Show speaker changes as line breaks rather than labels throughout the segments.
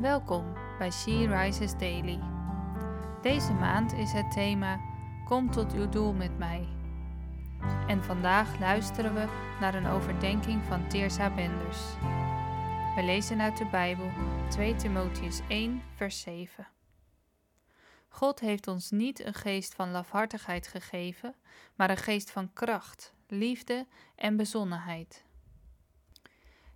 Welkom bij She Rises Daily. Deze maand is het thema Kom tot uw doel met mij. En vandaag luisteren we naar een overdenking van Teersa Benders. We lezen uit de Bijbel 2 Timotheus 1, vers 7. God heeft ons niet een geest van lafhartigheid gegeven, maar een geest van kracht, liefde en bezonnenheid.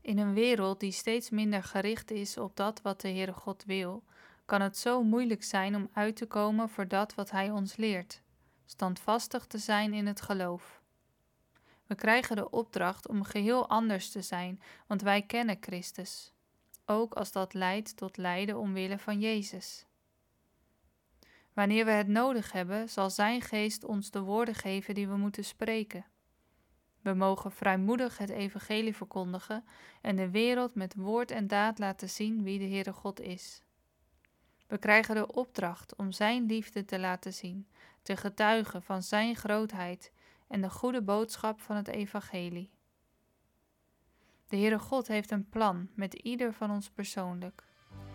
In een wereld die steeds minder gericht is op dat wat de Heere God wil, kan het zo moeilijk zijn om uit te komen voor dat wat Hij ons leert, standvastig te zijn in het geloof. We krijgen de opdracht om geheel anders te zijn, want wij kennen Christus, ook als dat leidt tot lijden omwille van Jezus. Wanneer we het nodig hebben, zal Zijn geest ons de woorden geven die we moeten spreken. We mogen vrijmoedig het evangelie verkondigen en de wereld met woord en daad laten zien wie de Heere God is. We krijgen de opdracht om Zijn liefde te laten zien, te getuigen van Zijn grootheid en de goede boodschap van het evangelie. De Heere God heeft een plan met ieder van ons persoonlijk.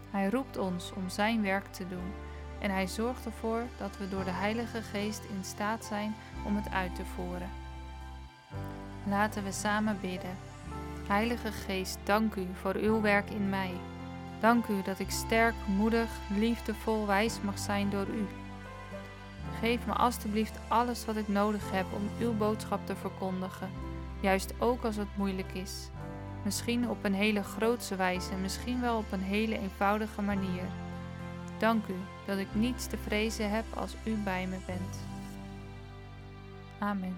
Hij roept ons om Zijn werk te doen en Hij zorgt ervoor dat we door de Heilige Geest in staat zijn om het uit te voeren. Laten we samen bidden. Heilige Geest, dank u voor uw werk in mij. Dank u dat ik sterk, moedig, liefdevol, wijs mag zijn door u. Geef me alstublieft alles wat ik nodig heb om uw boodschap te verkondigen, juist ook als het moeilijk is. Misschien op een hele grootse wijze, misschien wel op een hele eenvoudige manier. Dank u dat ik niets te vrezen heb als u bij me bent. Amen.